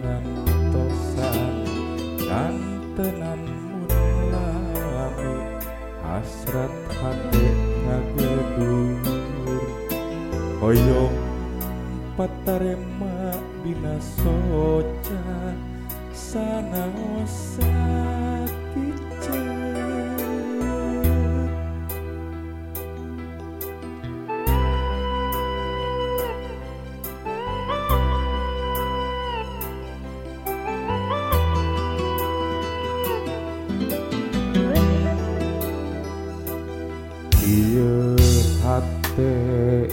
ngantosan kan tenan lami hasrat hati ngagedur hoyong patarema binasoca sana sakit hate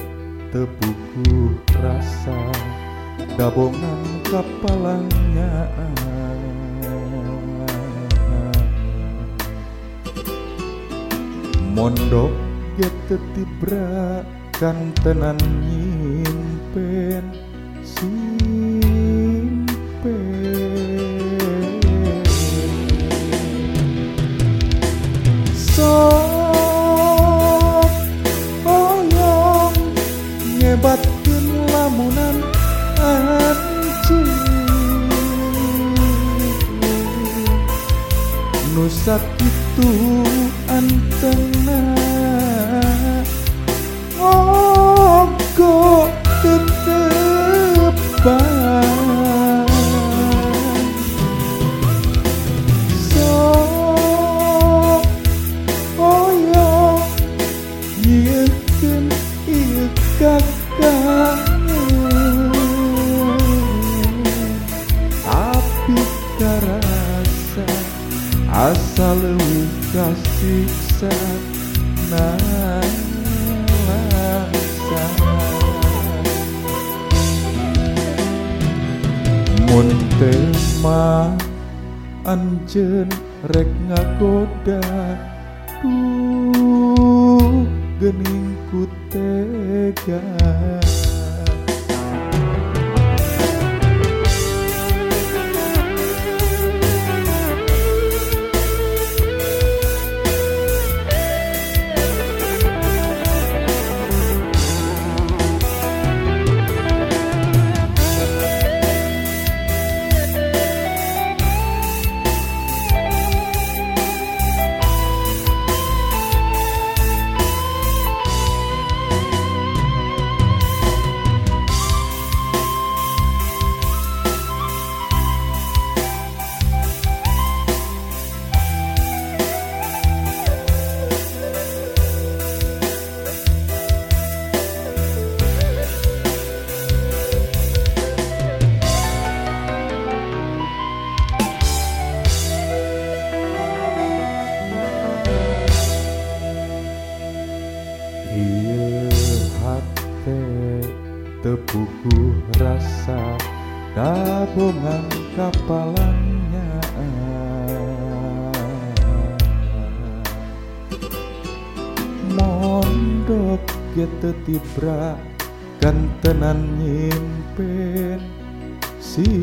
tepuku rasa gabungan kapalanya Mondok get tibra kan tenan nyimpen simpen. Sok ngumpatin lamunan anjing nusak itu antena ogo oh, tetepan so oh yo yeah. Yeah, yeah, yeah. Tapi karasa Asal leuwih kasiksa Nalasa Mun tema anjeun rek ngagoda Duh geningku tega. Tepuku rasa gabungan kapalanya Mondok gitu tibra kan tenan nyimpen simpen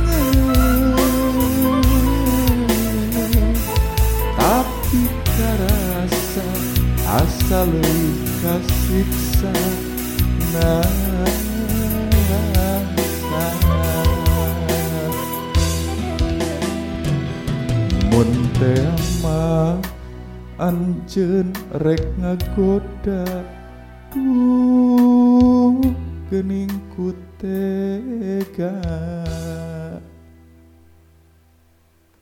leuwih kasiksa. Nangsa mun teh mah anjeun rek ngagoda ku tega